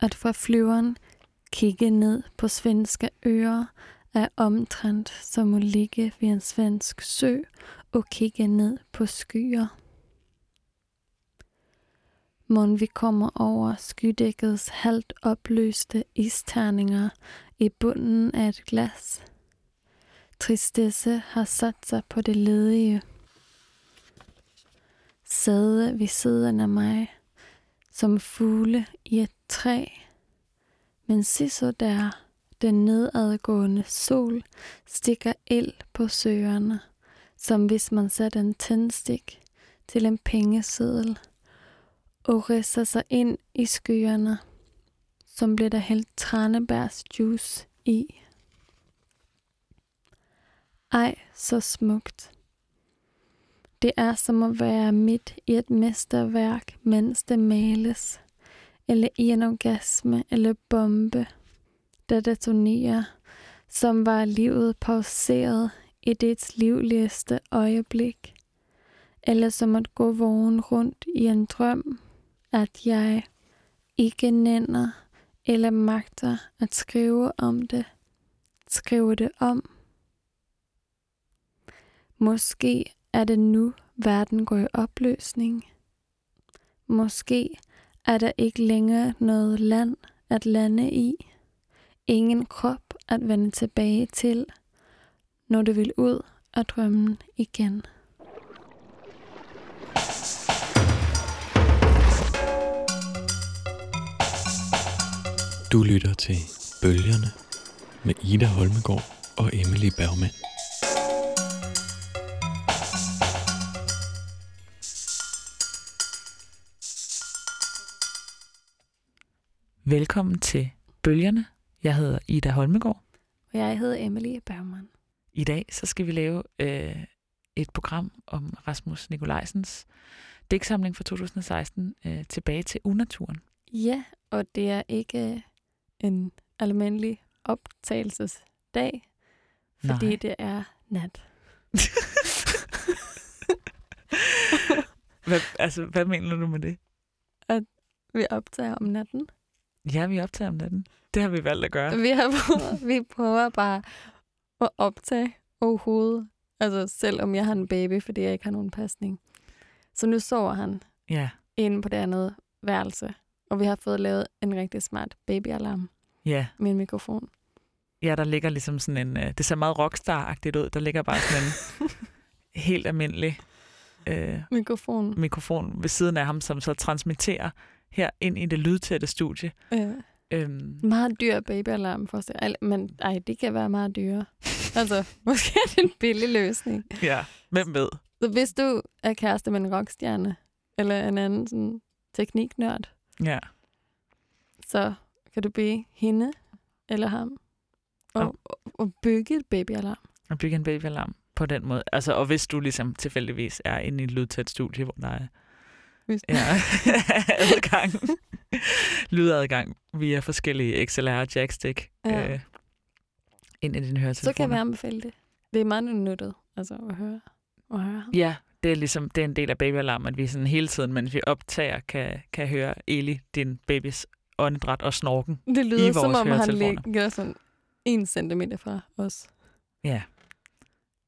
at få flyveren kigge ned på svenske øer er omtrent som at ligge ved en svensk sø og kigge ned på skyer. Mon vi kommer over skydækkets halvt opløste isterninger i bunden af et glas. Tristesse har sat sig på det ledige. Sæde ved siden af mig, som fugle i et træ. Men se så der, den nedadgående sol stikker ild på søerne, som hvis man satte en tændstik til en pengeseddel og ridser sig ind i skyerne, som bliver der hældt tranebærsjuice i. Ej, så smukt. Det er som at være midt i et mesterværk, mens det males, eller i en orgasme eller bombe, der detonerer, som var livet pauseret i dets livligste øjeblik, eller som at gå vågen rundt i en drøm, at jeg ikke nænder eller magter at skrive om det, skrive det om. Måske er det nu, verden går i opløsning. Måske er der ikke længere noget land at lande i. Ingen krop at vende tilbage til, når du vil ud af drømmen igen. Du lytter til Bølgerne med Ida Holmegård og Emily Bergmann. Velkommen til Bølgerne. Jeg hedder Ida Holmegård. Og jeg hedder Emily Bergman. I dag så skal vi lave øh, et program om Rasmus Nikolajsens digtsamling fra 2016, øh, Tilbage til unaturen. Ja, og det er ikke en almindelig optagelsesdag, fordi Nej. det er nat. Hvad, altså, hvad mener du med det? Vi optager om natten. Ja, vi optager om natten. Det har vi valgt at gøre. Vi, har prøvet, vi prøver bare at optage overhovedet. Altså selvom jeg har en baby, fordi jeg ikke har nogen pasning. Så nu sover han Ja, inde på det andet værelse. Og vi har fået lavet en rigtig smart babyalarm ja. med en mikrofon. Ja, der ligger ligesom sådan en... Øh, det ser meget rockstar-agtigt ud. Der ligger bare sådan en helt almindelig øh, Mikrofon. mikrofon ved siden af ham, som så transmitterer her ind i det lydtætte studie. Øh, Øhm, meget dyr babyalarm for sig. Al- Men ej, det kan være meget dyre. altså, måske er det en billig løsning. ja, hvem ved? Så hvis du er kæreste med en rockstjerne, eller en anden sådan, tekniknørd, Ja. så kan du bede hende eller ham og, og, og bygge et babyalarm. Og bygge en babyalarm på den måde. Altså, og hvis du ligesom tilfældigvis er inde i et lydtæt studie, hvor der er Hvis, ja, adgang, lydadgang via forskellige XLR jackstick Ja. øh, ind i din høretelefoner. så kan jeg anbefale det. Det er meget nyttet altså, at høre, at høre. Ja, det er ligesom det er en del af babyalarm, at vi sådan hele tiden, mens vi optager, kan, kan høre Eli, din babys åndedræt og snorken. Det lyder I som vores om, han ligger sådan en centimeter fra os. Ja.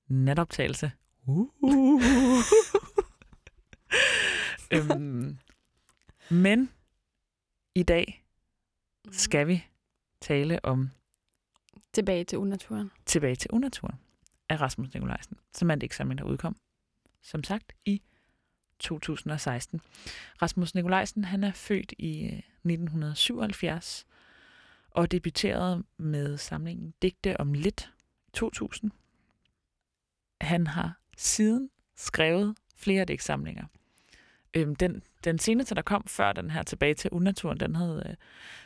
Natoptagelse. Uh. Øhm, men i dag skal vi tale om Tilbage til unaturen. Tilbage til unaturen af Rasmus Nikolajsen, som er en digtsamling, der udkom, som sagt, i 2016. Rasmus Nikolajsen, han er født i øh, 1977 og debuterede med samlingen Digte om lidt 2000. Han har siden skrevet flere digtsamlinger. Øhm, den, den seneste, der kom før den her tilbage til unaturen, den hed øh,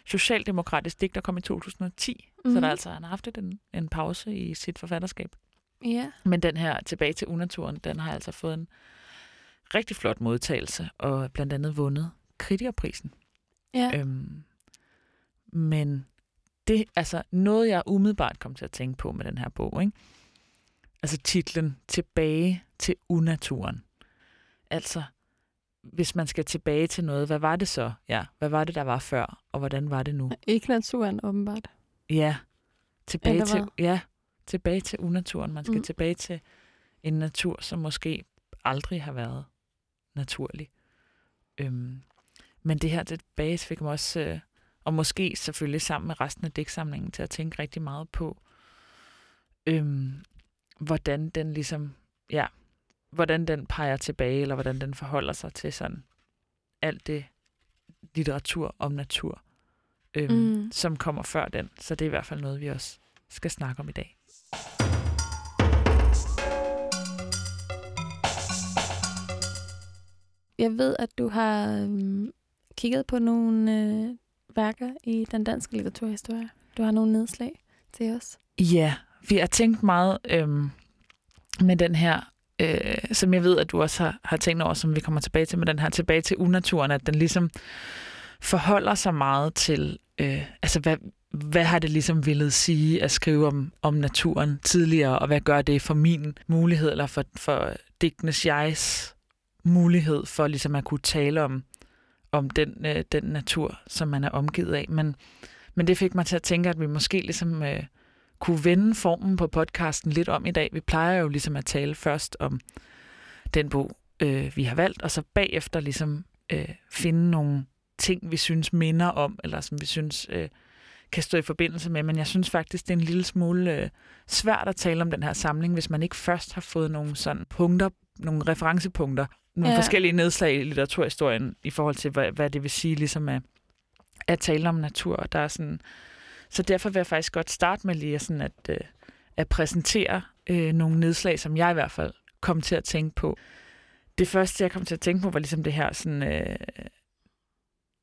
Socialdemokratisk Digt, der kom i 2010. Mm-hmm. Så Mhm. der er altså, han har haft en, en pause i sit forfatterskab. Ja. Men den her tilbage til unaturen, den har altså fået en rigtig flot modtagelse, og blandt andet vundet kritikerprisen. Ja. Øhm, men det altså noget, jeg umiddelbart kom til at tænke på med den her bog. Ikke? Altså titlen Tilbage til unaturen. Altså, hvis man skal tilbage til noget, hvad var det så? Ja, hvad var det, der var før, og hvordan var det nu? Ikke naturen, åbenbart. Ja, tilbage Eller til, hvad? ja, tilbage til unaturen. Man skal Mm. tilbage til en natur, som måske aldrig har været naturlig. Øhm, men det her tilbage fik mig også, øh, og måske selvfølgelig sammen med resten af digtsamlingen, til at tænke rigtig meget på, øhm, hvordan den ligesom, ja, hvordan den peger tilbage, eller hvordan den forholder sig til sådan alt det litteratur om natur, øhm, Mm. som kommer før den. Så det er i hvert fald noget, vi også skal snakke om i dag. Jeg ved, at du har øhm, kigget på nogle øh, værker i den danske litteraturhistorie. Du har nogle nedslag til os. Ja, vi har tænkt meget øhm, med den her, øh, som jeg ved, at du også har, har tænkt over, som vi kommer tilbage til, med den her tilbage til unaturen, at den ligesom forholder sig meget til, øh, altså hvad, hvad har det ligesom ville sige at skrive om, om naturen tidligere, og hvad gør det for min mulighed, eller for, for digtenes jegs mulighed for ligesom at kunne tale om, om den, øh, den natur, som man er omgivet af. Men, men det fik mig til at tænke, at vi måske ligesom øh, kunne vende formen på podcasten lidt om i dag. Vi plejer jo ligesom at tale først om den bog, øh, vi har valgt, og så bagefter ligesom øh, finde nogle ting, vi synes minder om, eller som vi synes øh, kan stå i forbindelse med. Men jeg synes faktisk, det er en lille smule øh, svært at tale om den her samling, hvis man ikke først har fået nogle sådan punkter, nogle referencepunkter, nogle Ja. forskellige nedslag i litteraturhistorien i forhold til, hvad, hvad det vil sige ligesom at, at tale om natur. Der er sådan, så derfor vil jeg faktisk godt starte med lige sådan at, øh, at præsentere øh, nogle nedslag, som jeg i hvert fald kom til at tænke på. Det første, jeg kom til at tænke på, var ligesom det her sådan, øh,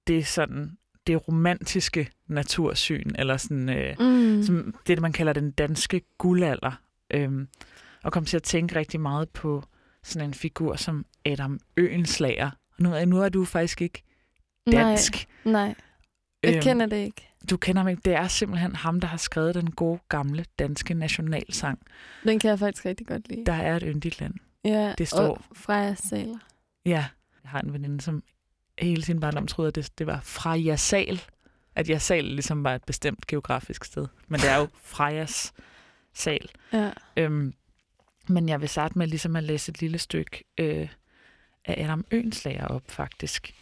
det sådan det romantiske natursyn, eller sådan, øh, Mm. som det, man kalder den danske guldalder. Øhm, og kom til at tænke rigtig meget på sådan en figur som Adam Øenslager. Og nu, nu er du faktisk ikke dansk. Nej, nej. Jeg Øhm, kender det ikke. Du kender ham ikke. Det er simpelthen ham, der har skrevet den gode, gamle danske nationalsang. Den kan jeg faktisk rigtig godt lide. Der er et yndigt land. ja, det står- Og Freja Saler. Ja, jeg har en veninde, som hele sin barndom troede, at det, det var fra Jasal. At Jasal ligesom var et bestemt geografisk sted. Men det er jo Frejas sal. Ja. Øhm, men jeg vil starte med ligesom at læse et lille stykke øh, af Adam Øenslager op, faktisk.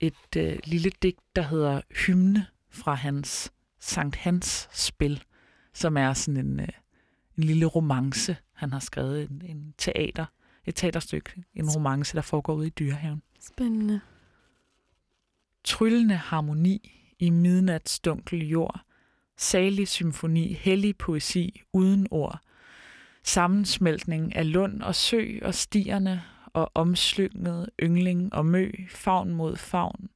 Et øh, lille digt, der hedder Hymne fra hans Sankt Hans spil, som er sådan en, øh, en lille romance, han har skrevet, en, en teater, et teaterstykke, en romance, der foregår ude i dyrehaven. Spændende. Tryllende harmoni i midnats dunkel jord, salig symfoni, hellig poesi uden ord, sammensmeltning af lund og sø og stierne og omslynget yngling og mø, favn mod favn,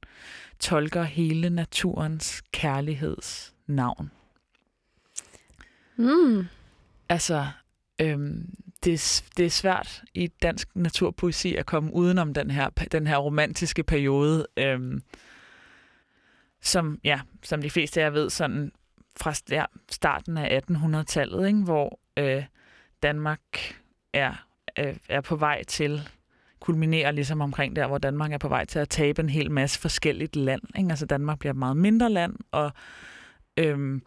tolker hele naturens kærligheds navn. Mm. Altså, øhm, det, er, det er svært i dansk naturpoesi at komme udenom den her, den her romantiske periode, øhm, som, ja, som de fleste af jer ved, sådan fra ja, starten af 1800-tallet, ikke, hvor øh, Danmark er, øh, er på vej til kulminerer ligesom omkring der, hvor Danmark er på vej til at tabe en hel masse forskelligt land. Ikke? Altså Danmark bliver et meget mindre land, og øhm,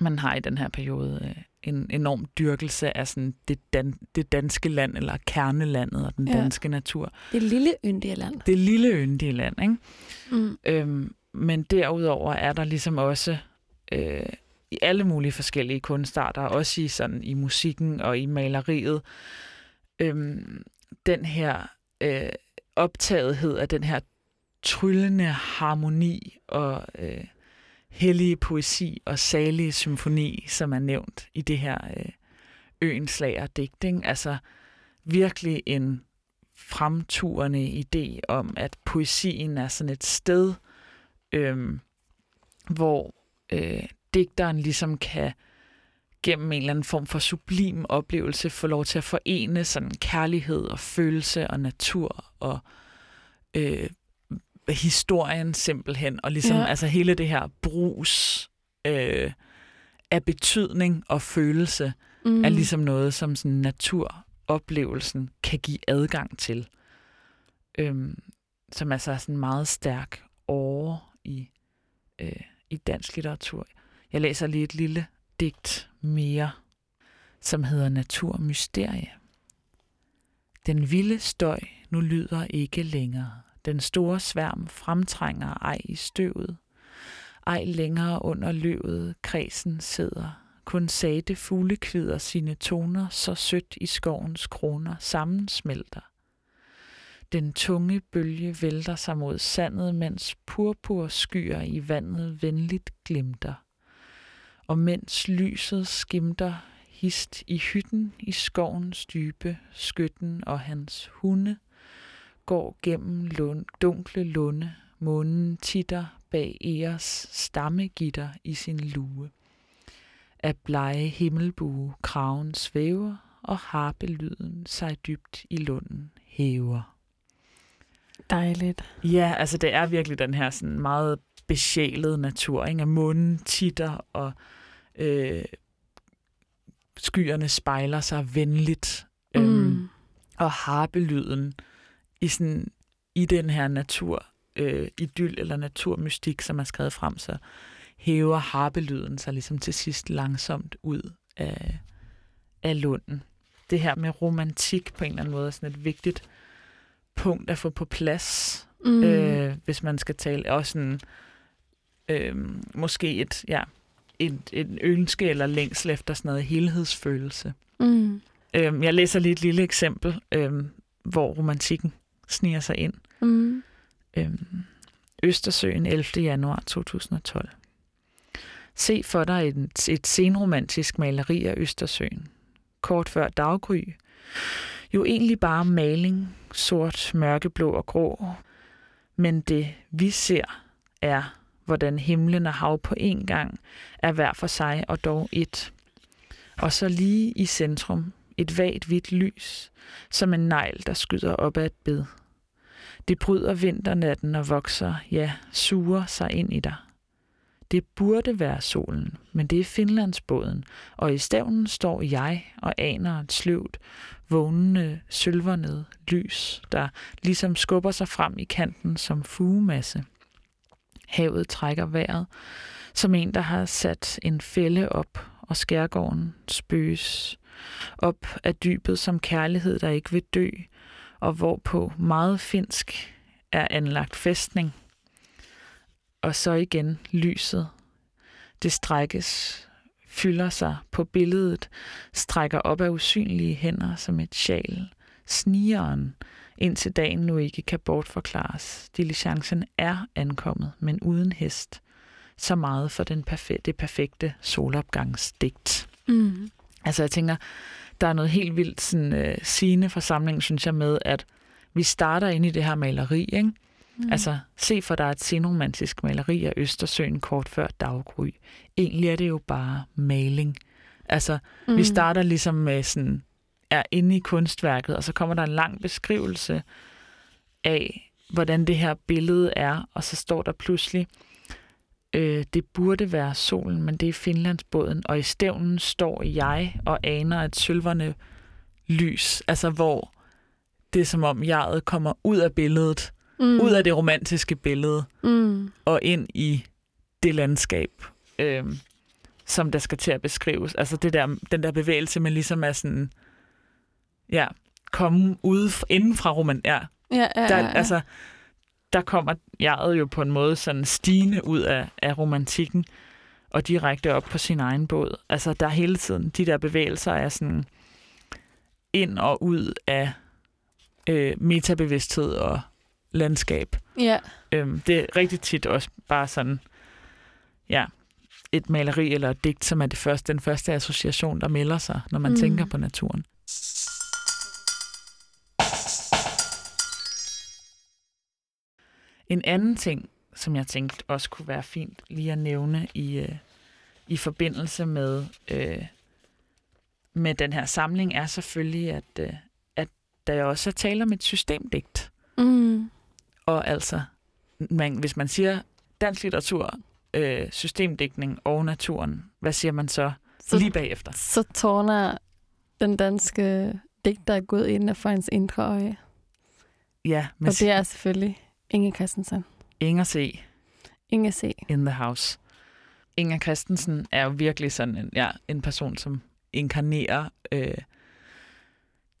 man har i den her periode øh, en enorm dyrkelse af sådan det, dan- det danske land, eller kernelandet og den Ja. danske natur. Det lille yndige land. Det lille yndige land, ikke? Mm. Øhm, men derudover er der ligesom også øh, i alle mulige forskellige kunstarter, også i, sådan, i musikken og i maleriet, øhm, den her øh, optagethed af den her tryllende harmoni og øh, hellige poesi og salige symfoni, som er nævnt i det her øh, øenslager digting. Altså virkelig en fremturende idé om, at poesien er sådan et sted, øh, hvor øh, digteren ligesom kan gennem en eller anden form for sublim oplevelse få lov til at forene sådan kærlighed og følelse og natur og øh, historien simpelthen, og ligesom Ja. altså hele det her brus øh, af betydning og følelse Mm. er ligesom noget, som sådan naturoplevelsen kan give adgang til. Øhm, som er så sådan meget stærk over i, øh, i dansk litteratur. Jeg læser lige et lille digt mere, som hedder Naturmysterie. Den vilde støj nu lyder ikke længere. Den store sværm fremtrænger ej i støvet. Ej længere under løvet kredsen sidder. Kun sagte fuglekvider sine toner så sødt i skovens kroner sammensmelter. Den tunge bølge vælter sig mod sandet, mens purpur skyer i vandet venligt glimter. Og mens lyset skimter hist i hytten i skovens dybe, skytten og hans hunde går gennem lund, dunkle lunde, månen titter bag Eres stammegitter i sin lue. Af blege himmelbue kraven svæver, og harpelyden sig dybt i lunden hæver. Dejligt. Ja, altså det er virkelig den her sådan meget besjælede natur, ikke? At månen titter, og øh, skyerne spejler sig venligt. Mm. Øhm, og harpelyden i, sådan, i den her natur, øh, idyl eller naturmystik, som er skrevet frem, så hæver harpelyden sig ligesom til sidst langsomt ud af, af lunden. Det her med romantik på en eller anden måde er sådan et vigtigt punkt at få på plads, mm. øh, hvis man skal tale. Også sådan, øh, måske et, ja, et, et ønske eller længsel efter sådan noget helhedsfølelse. Mm. Øh, jeg læser lige et lille eksempel, øh, hvor romantikken sniger sig ind. Mm. Øhm, Østersøen 11. januar 2012. Se for dig et, et senromantisk maleri af Østersøen. Kort før daggry. Jo egentlig bare maling, sort, mørkeblå og grå. Men det vi ser er, hvordan himlen og hav på en gang er hver for sig og dog et. Og så lige i centrum et vagt hvidt lys, som en negl, der skyder op ad et bed. Det bryder vinternatten og vokser, ja, suger sig ind i dig. Det burde være solen, men det er Finlandsbåden, og i stævnen står jeg og aner et sløvt, vågnende, sølvernet lys, der ligesom skubber sig frem i kanten som fugemasse. Havet trækker vejret, som en, der har sat en fælde op, og skærgården spøges op af dybet som kærlighed, der ikke vil dø, og hvorpå meget finsk er anlagt fæstning. Og så igen lyset. Det strækkes, fylder sig på billedet, strækker op af usynlige hænder som et sjal. Snigeren, indtil dagen nu ikke kan bortforklares. Diligencen er ankommet, men uden hest. Så meget for den perfe- det perfekte solopgangsdigt. Mm. Altså jeg tænker, der er noget helt vildt sådan, øh, sigende for samlingen, synes jeg, med, at vi starter ind i det her maleri, ikke? Mm. Altså, se for dig et senromantisk maleri af Østersøen kort før daggry. Egentlig er det jo bare maling. Altså, mm. vi starter ligesom med sådan, er inde i kunstværket, og så kommer der en lang beskrivelse af, hvordan det her billede er, og så står der pludselig, øh, det burde være solen, men det er Finlandsbåden, og i stævnen står jeg og aner et sølverne lys, altså hvor det er som om jeget kommer ud af billedet, mm. ud af det romantiske billede, Mm. og ind i det landskab, øh, som der skal til at beskrives. Altså det der, den der bevægelse, men ligesom er sådan, ja, komme ude f- inden fra roman, ja, Ja, ja, der, ja, ja. altså, der kommer jeget jo på en måde sådan stigende ud af, af romantikken, og direkte op på sin egen båd. Altså, der er hele tiden, de der bevægelser er sådan ind og ud af øh, metabevidsthed og landskab. ja. Øhm, det er rigtig tit også bare sådan, ja, et maleri eller et digt, som er det første, den første association, der melder sig, når man mm. tænker på naturen. En anden ting, som jeg tænkte også kunne være fint lige at nævne i, øh, i forbindelse med, øh, med den her samling, er selvfølgelig, at, øh, at der også er tale om et systemdigt. Mm. Og altså, man, hvis man siger dansk litteratur, øh, systemdækning og naturen, hvad siger man så, Så, lige bagefter? så tårner den danske digter gået ind for hans indre øje. Ja, men Og det er selvfølgelig Inge Christensen. Inger C. Inge C. in the house. Inger Christensen er jo virkelig sådan en, ja, en person, som inkarnerer øh,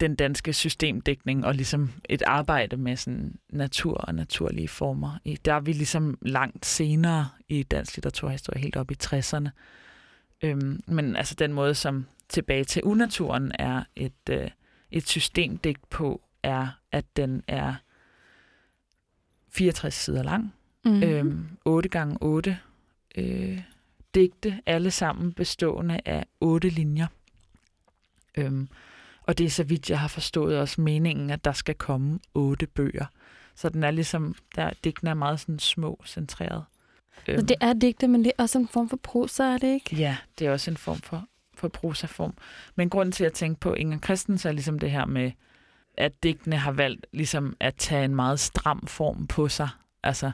den danske systemdækning og ligesom et arbejde med sådan natur og naturlige former. I, der er vi ligesom langt senere i dansk litteraturhistorie, helt op i 60'erne. Øhm, men altså den måde, som tilbage til unaturen er et, øh, et systemdigt på, er, at den er 64 sider lang. Mm. Øhm, 8 gange 8 øh, digte, alle sammen bestående af otte linjer. Øhm, og det er, så vidt jeg har forstået, også meningen, at der skal komme otte bøger. Så den er ligesom, der, digtene er meget sådan små, centreret. Så det er digte, men det er også en form for prosa, er det ikke? Ja, det er også en form for, for prosaform. Men grunden til at tænke på Inger Christensen er ligesom det her med, at digtene har valgt ligesom at tage en meget stram form på sig. Altså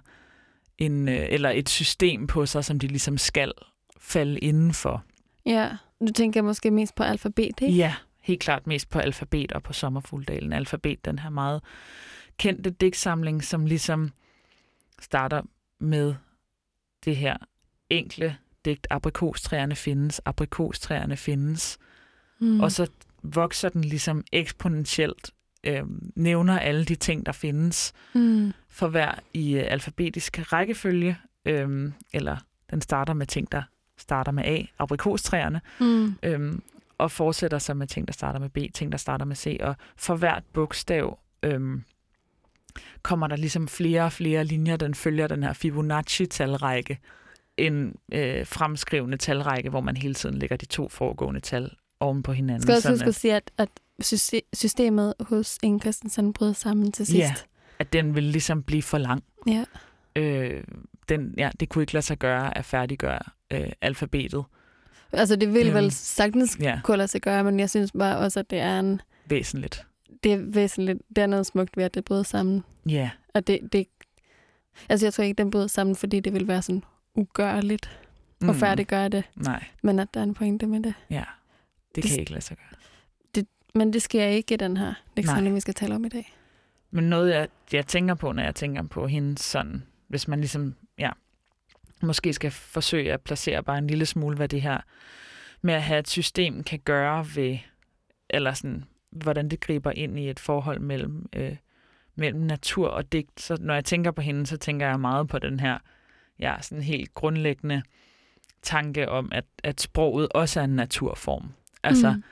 en, øh, eller et system på sig, som de ligesom skal falde indenfor. Ja. Du tænker måske mest på alfabet, ikke? Ja, helt klart mest på alfabet og på sommerfugldalen. Alfabet, den her meget kendte digtsamling, som ligesom starter med det her enkle digt, aprikostræerne findes, aprikostræerne findes, Mm. og så vokser den ligesom eksponentielt, øh, nævner alle de ting, der findes Mm. for hver i øh, alfabetisk rækkefølge, øh, eller den starter med ting, der starter med A, aprikostræerne, Mm. øhm, og fortsætter sig med ting, der starter med B, ting, der starter med C, og for hvert bogstav øhm, kommer der ligesom flere og flere linjer, den følger den her Fibonacci-talrække, en øh, fremskrivende talrække, hvor man hele tiden lægger de to foregående tal oven på hinanden. Skal også sådan huske at sige, at, at systemet hos Inge Christensen bryder sammen til sidst. Ja. at den vil ligesom blive for lang. ja. Øh, den, ja, det kunne ikke lade sig gøre at færdiggøre øh, alfabetet Altså, det vil Øhm, vel sagtens ja, kunne lade sig gøre, men jeg synes bare også, at det er, en, væsentligt. det er væsentligt. Det er noget smukt ved, at det bryder sammen. Ja, Og det, det, altså, jeg tror ikke, den bryder sammen, fordi det vil være sådan ugørligt mm. at færdiggøre det, Nej, men at der er en pointe med det. ja. Det Det- kan ikke lade sig gøre. Men det sker ikke i den her lektion, vi skal tale om i dag. Men noget, jeg, jeg tænker på, når jeg tænker på hende sådan, hvis man ligesom, ja, måske skal forsøge at placere bare en lille smule, hvad det her med at have et system kan gøre ved, eller sådan, hvordan det griber ind i et forhold mellem, øh, mellem natur og digt. Så når jeg tænker på hende, så tænker jeg meget på den her, ja, sådan helt grundlæggende tanke om, at, at sproget også er en naturform. Altså, mm.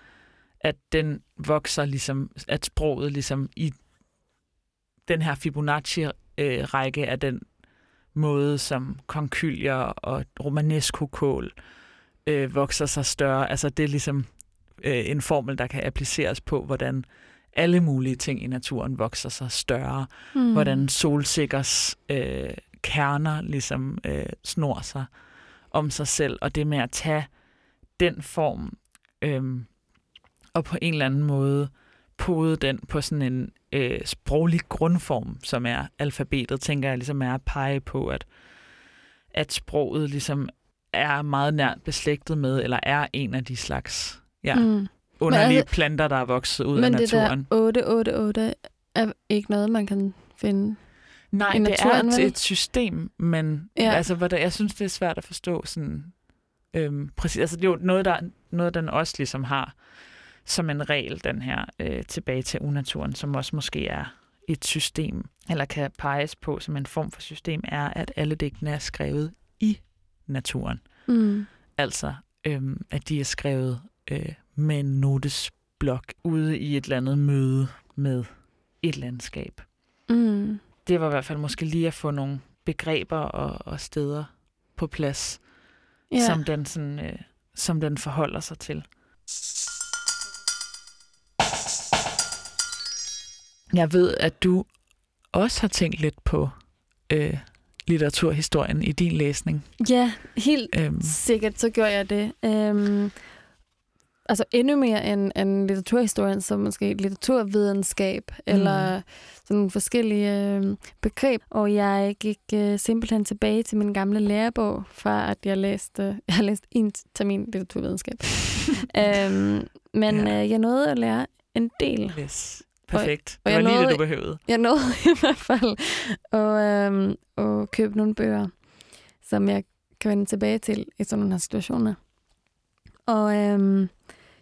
At den vokser ligesom, at sproget ligesom i den her Fibonacci-række er den måde, som konkylier og romanesco-kål øh, vokser sig større. Altså det er ligesom øh, en formel, der kan appliceres på, hvordan alle mulige ting i naturen vokser sig større. Mm. Hvordan solsikkers øh, kerner ligesom øh, snor sig om sig selv. Og det med at tage den form øh, og på en eller anden måde pode den på sådan en øh, sproglig grundform, som er alfabetet, tænker jeg ligesom er at pege på, at, at sproget ligesom er meget nært beslægtet med, eller er en af de slags ja, mm. Underlige altså- planter, der er vokset ud af Men det naturen. der 888 er ikke noget, man kan finde. Nej, i det er naturen, et, et system, men ja. altså, hvordan, jeg synes, det er svært at forstå sådan øhm, præcis. Altså, det er jo noget, der, noget, den også ligesom har som en regel, den her øh, tilbage til unaturen, som også måske er et system, eller kan peges på som en form for system, er, at alle digtene er skrevet i naturen. Mm. Altså, øhm, at de er skrevet øh, med en notesblok ude i et eller andet møde med et landskab Mm. det var i hvert fald måske lige at få nogle begreber og, og steder på plads, ja. som, den sådan, øh, som den forholder sig til. Jeg ved, at du også har tænkt lidt på øh, litteraturhistorien i din læsning. ja, helt Øhm, sikkert, så gjorde jeg det. Øhm, altså endnu mere end, end litteraturhistorien, så måske litteraturvidenskab, mm. eller sådan nogle forskellige øh, begreb. Og jeg gik øh, simpelthen tilbage til min gamle lærebog, fra at jeg læste, jeg har læst en termin litteraturvidenskab. øhm, men Ja. øh, jeg nåede at lære en del. læs, Perfekt. og det var lige det, nåede- du behøvede. Jeg nåede i hvert fald at, øhm, at købe nogle bøger, som jeg kan vende tilbage til i sådan nogle her situationer. Og øhm,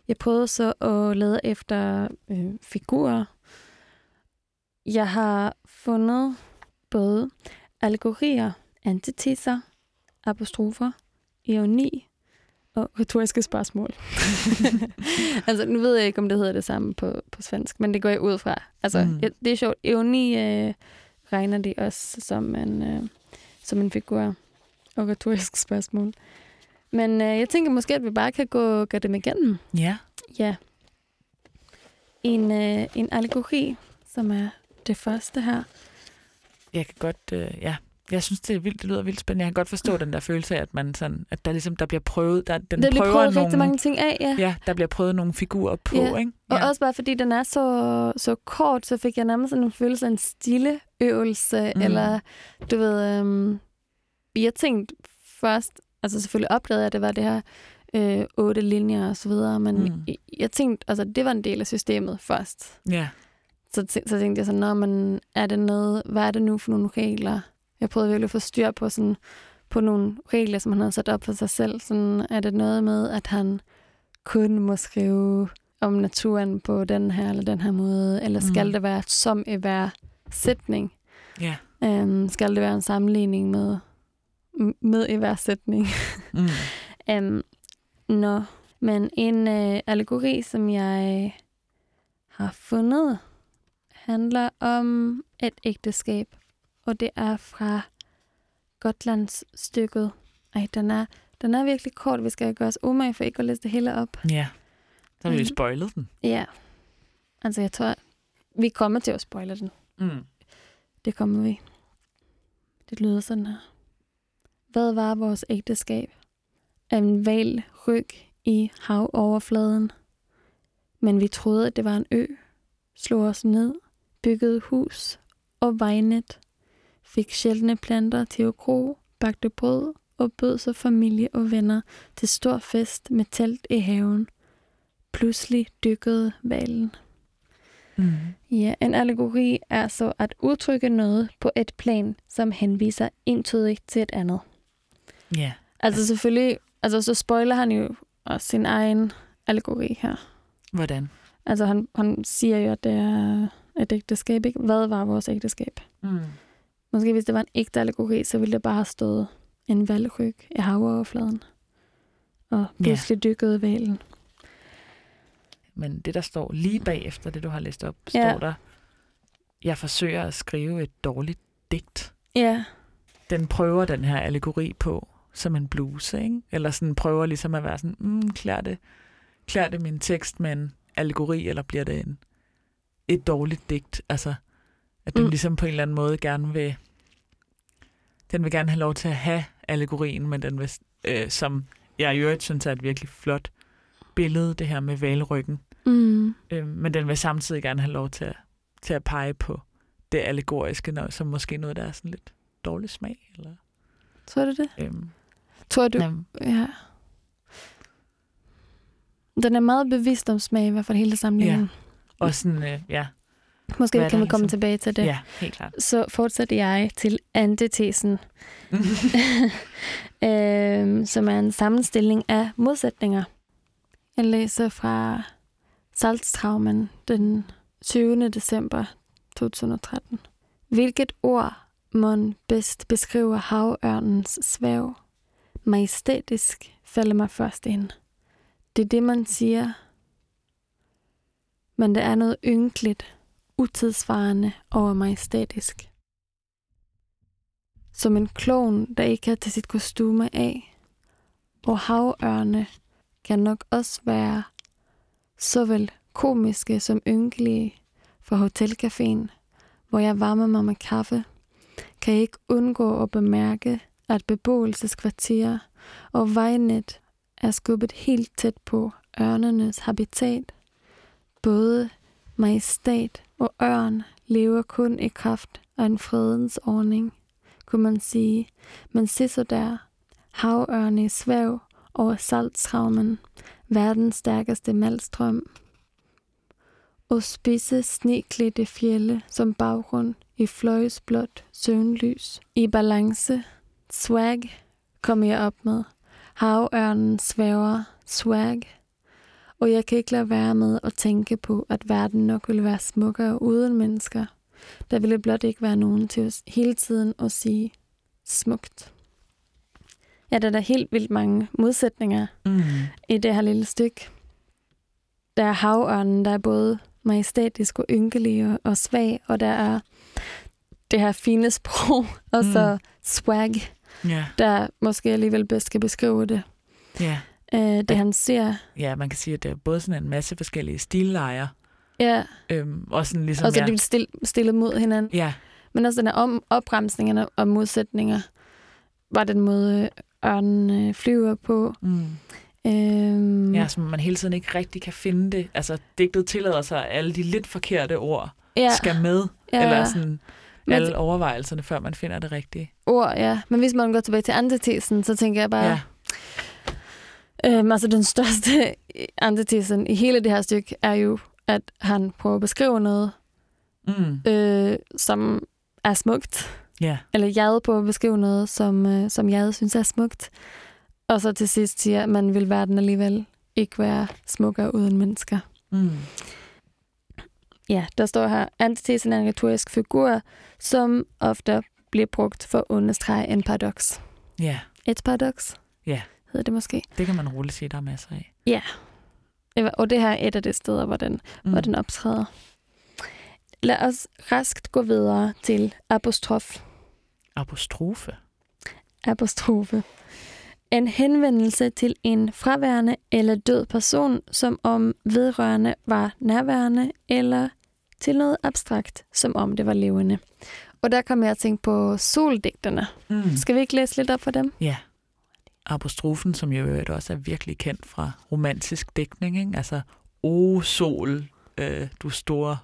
jeg prøvede så at lede efter øh, figurer. Jeg har fundet både allegorier, antiteser, apostrofer, ironi og retoriske spørgsmål. altså, nu ved jeg ikke, om det hedder det samme på, på svensk, men det går jeg ud fra. Altså, Mm. jeg, det er sjovt. Ironi øh, regner de også som en, øh, som en figur og retorisk spørgsmål. Men øh, jeg tænker måske, at vi bare kan gå, gå dem igennem. Ja. Ja. En, øh, en allegori, som er det første her. Jeg kan godt, øh, ja. Jeg synes, det er vildt, det lyder vildt spændende. Jeg kan godt forstå den der følelse af, at, man sådan, at der, ligesom, der bliver prøvet, der, den Der bliver prøver prøvet nogle, rigtig mange ting af, ja. Ja, der bliver prøvet nogle figurer på, Ja, ikke? Og også bare fordi den er så, så kort, så fik jeg nærmest sådan en følelse af en stille øvelse, Mm. mm. eller du ved, øhm, jeg tænkte først, altså selvfølgelig opdagede jeg, at det var det her øh, otte linjer og så videre, men Mm. mm. jeg, tænkte, altså det var en del af systemet først. Ja. Så, så tænkte jeg sådan, Nå, men er det noget, hvad er det nu for nogle regler? Jeg prøvede virkelig at få styr på sådan, på nogle regler, som han havde sat op for sig selv. Sådan, er det noget med, at han kun må skrive om naturen på den her eller den her måde, eller skal Mm. det være som i hver sætning? Ja. Um, skal det være en sammenligning med, med i hver sætning? Mm. Um, Nå, men en uh, allegori, som jeg har fundet, handler om et ægteskab. Og det er fra Gotlands stykket. Ej, den er, den er virkelig kort. Vi skal gøre os umage for ikke at læse det hele op. Ja. Så har vi Mhm. spoilet den. Ja. Altså, jeg tror, vi kommer til at spoile den. Mm. Det kommer vi. Det lyder sådan her. Hvad var vores ægteskab? En val ryg i havoverfladen. Men vi troede, at det var en ø. Slog os ned, byggede hus og vejnet. Fik sjældne planter til at gro, bagte brød og bød så familie og venner til stor fest med telt i haven. Pludselig dykkede valen. Mm. Ja, en allegori er så at udtrykke noget på et plan, som henviser entydigt til et andet. Ja. Altså selvfølgelig, altså så spoiler han jo også sin egen allegori her. Hvordan? Altså han, han siger jo, at det er et ægteskab, ikke? Hvad var vores ægteskab? Mm. Måske hvis det var en ægte allegori, så ville det bare have stået en valgryg i havoverfladen. Og pludselig dykkede valen. Men det, der står lige bagefter det, du har læst op, Ja. står der, jeg forsøger at skrive et dårligt digt. Ja, Den prøver den her allegori på som en bluse, ikke? Eller sådan prøver ligesom at være sådan, mm, klæder det, klæder det min tekst med en allegori, eller bliver det en, et dårligt digt? Altså, at den Mm. ligesom på en eller anden måde gerne vil, den vil gerne have lov til at have allegorien, men den vil, øh, som jeg i øvrigt synes er et virkelig flot billede, det her med valryggen. mm. Øh, men den vil samtidig gerne have lov til at, til at pege på det allegoriske, når, som måske noget, der er sådan lidt dårlig smag. Eller, tror du det? øhm, Tror du? jamen, Ja. Den er meget bevidst om smag, i hvert fald hele samlingen. og sådan, øh, ja, Måske kan vi komme ligesom? tilbage til det. ja, helt klart. Så fortsætter jeg til antitesen, øh, som er en sammenstilling af modsætninger. Jeg læser fra Salztraumen den 20. december 2013. Hvilket ord må bedst beskriver havørnens svæv? Majestætisk falder mig først ind. Det er det, man siger. Men det er noget ynkeligt, utidsvarende over majestætisk. Som en klovn, der ikke har til sit kostume af. Og havørne kan nok også være såvel komiske som ynkelige for hotelcaféen, hvor jeg varmer mig med kaffe, kan jeg ikke undgå at bemærke, at beboelseskvarterer og vejnet er skubbet helt tæt på ørnenes habitat. Både majestat og ørn lever kun i kraft af en fredens ordning, kunne man sige. Men se så der, havørne i svæv over saltstraumen, verdens stærkeste malstrøm. og spidse sneklædte fjelle som baggrund i fløjsblåt søvnlys. I balance, swag, kommer jeg op med. Havørnen svæver, swag. Og jeg kan ikke lade være med at tænke på, at verden nok ville være smukkere uden mennesker. Der ville blot ikke være nogen til os hele tiden at sige smukt. Ja, der er der helt vildt mange modsætninger Mm. i det her lille stykke. Der er havørnen, der er både majestætisk og ynkelig og, og svag, og der er det her fine sprog, og så Mm. swag, Ja, der måske alligevel bedst skal beskrive det. ja. Øh, det Ja. han ser, ja, man kan sige, at det er både sådan en masse forskellige stillejer, ja, øhm, og sådan ligesom, og så ja, er de stil, stillet mod hinanden. ja, Men også den her om, opremsningerne og modsætninger, var den måde ørnen øh, flyver på. mm. Øhm, ja, som man hele tiden ikke rigtig kan finde det. Altså, digtet tillader sig, at alle de lidt forkerte ord ja, skal med, ja, eller sådan Men- alle overvejelserne, før man finder det rigtige. ord, ja. Men hvis man går tilbage til antitesen, så tænker jeg bare, Ja, Øhm, altså den største antitesen i hele det her stykke er jo, at han prøver at beskrive noget, mm. øh, som er smukt. ja, Eller jeg prøver at beskrive noget, som, øh, som jeg synes er smukt. Og så til sidst siger, at man vil verden alligevel ikke være smukkere uden mennesker. mm. Ja, der står her, antitesen er en retorisk figur, som ofte bliver brugt for at understrege en paradoks. ja, Et paradoks? Ja. Hedder det måske. det kan man roligt sige, der er masser af. Og det her er et af de steder, hvor den Mm. hvor den optræder. Lad os raskt gå videre til apostrof. Apostrofe. Apostrofe. En henvendelse til en fraværende eller død person, som om vedrørende var nærværende, eller til noget abstrakt, som om det var levende. Og der kommer jeg at tænke på soldigterne. Mm. Skal vi ikke læse lidt op for dem? Ja. Apostrofen, som jo øvrigt også er virkelig kendt fra romantisk dækning, ikke? Altså, o sol, øh, du store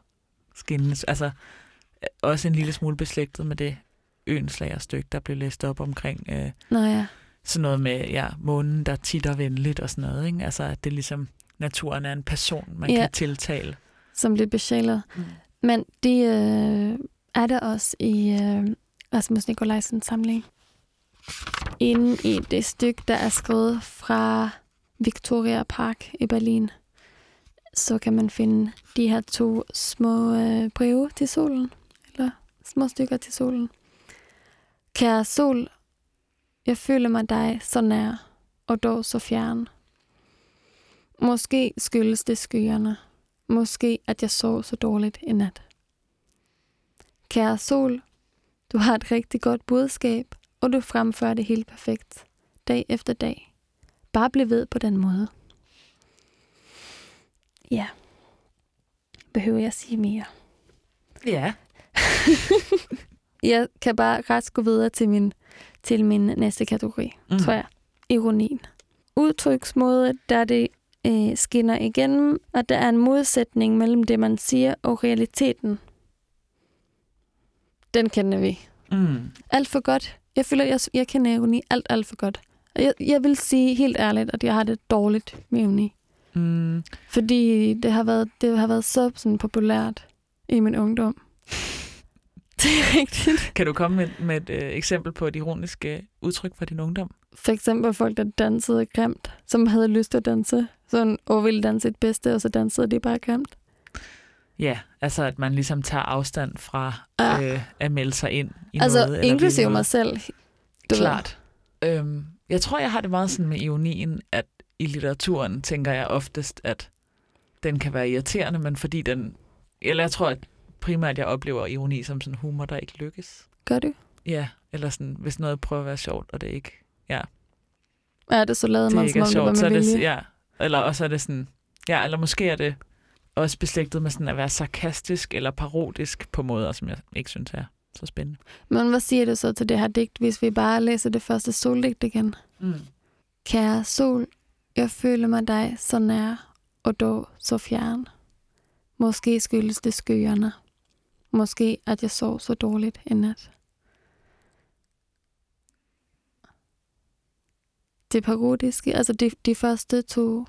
skinnes. Altså, øh, også en lille smule beslægtet med det øenslagerstykke, der blev læst op omkring øh, Nå ja. sådan noget med ja, månen, der titter venligt og sådan noget. Ikke? Altså, at det er ligesom, naturen er en person, man Ja. kan tiltale. Som blev besjælet. Mm. Men de øh, er der også i øh, Rasmus Nikolajsens samling. Inde i det stykke, der er skrevet fra Victoria Park i Berlin, så kan man finde de her to små øh, breve til solen, eller små stykker til solen. Kære sol, jeg føler mig dig så nær, og dog så fjern. Måske skyldes det skyerne. Måske, at jeg sov så dårligt i nat. Kære sol, du har et rigtig godt budskab, og du fremfører det helt perfekt, dag efter dag. Bare bliv ved på den måde. Ja. Behøver jeg sige mere? Ja. Jeg kan bare ret gå videre til min, til min næste kategori, Mm. tror jeg. Ironien. Udtryksmåde, der det øh, skinner igennem, at der er en modsætning mellem det, man siger, og realiteten. Den kender vi. Mm. Alt for godt. Jeg føler, jeg, jeg kender ironi alt, alt for godt. Og Jeg, jeg vil sige helt ærligt, at jeg har det dårligt med ironi. Mm. Fordi det har været, det har været så sådan populært i min ungdom. Det er rigtigt. Kan du komme med, med et øh, eksempel på et ironisk øh, udtryk fra din ungdom? For eksempel folk, der dansede grimt, som havde lyst til at danse. Sådan, og ville danse et bedste, og så dansede de bare grimt. Ja, altså at man ligesom tager afstand fra Ja. øh, at melde sig ind i altså, noget. eller blive inklusive mig selv. Du Klart. Øhm, jeg tror, jeg har det meget sådan med ironien, at i litteraturen tænker jeg oftest, at den kan være irriterende, men fordi den... Eller jeg tror, at primært jeg oplever ironi som sådan humor, der ikke lykkes. Ved. Gør du? Ja, eller sådan, hvis noget prøver at være sjovt, og det ikke, Ja, det så lavede det man, som om det sjovt, var så er med det, vilje. ja, eller også er det sådan, ja, eller måske er det også beslægtet med sådan at være sarkastisk eller parodisk på måder, som jeg ikke synes er så spændende. Men hvad siger du så til det her digt, hvis vi bare læser det første soldigt igen? Mm. Kære sol, jeg føler mig dig så nær, og dog så fjern. Måske skyldes det skyerne. Måske, at jeg sov så dårligt i nat. Det parodiske, altså de, de første to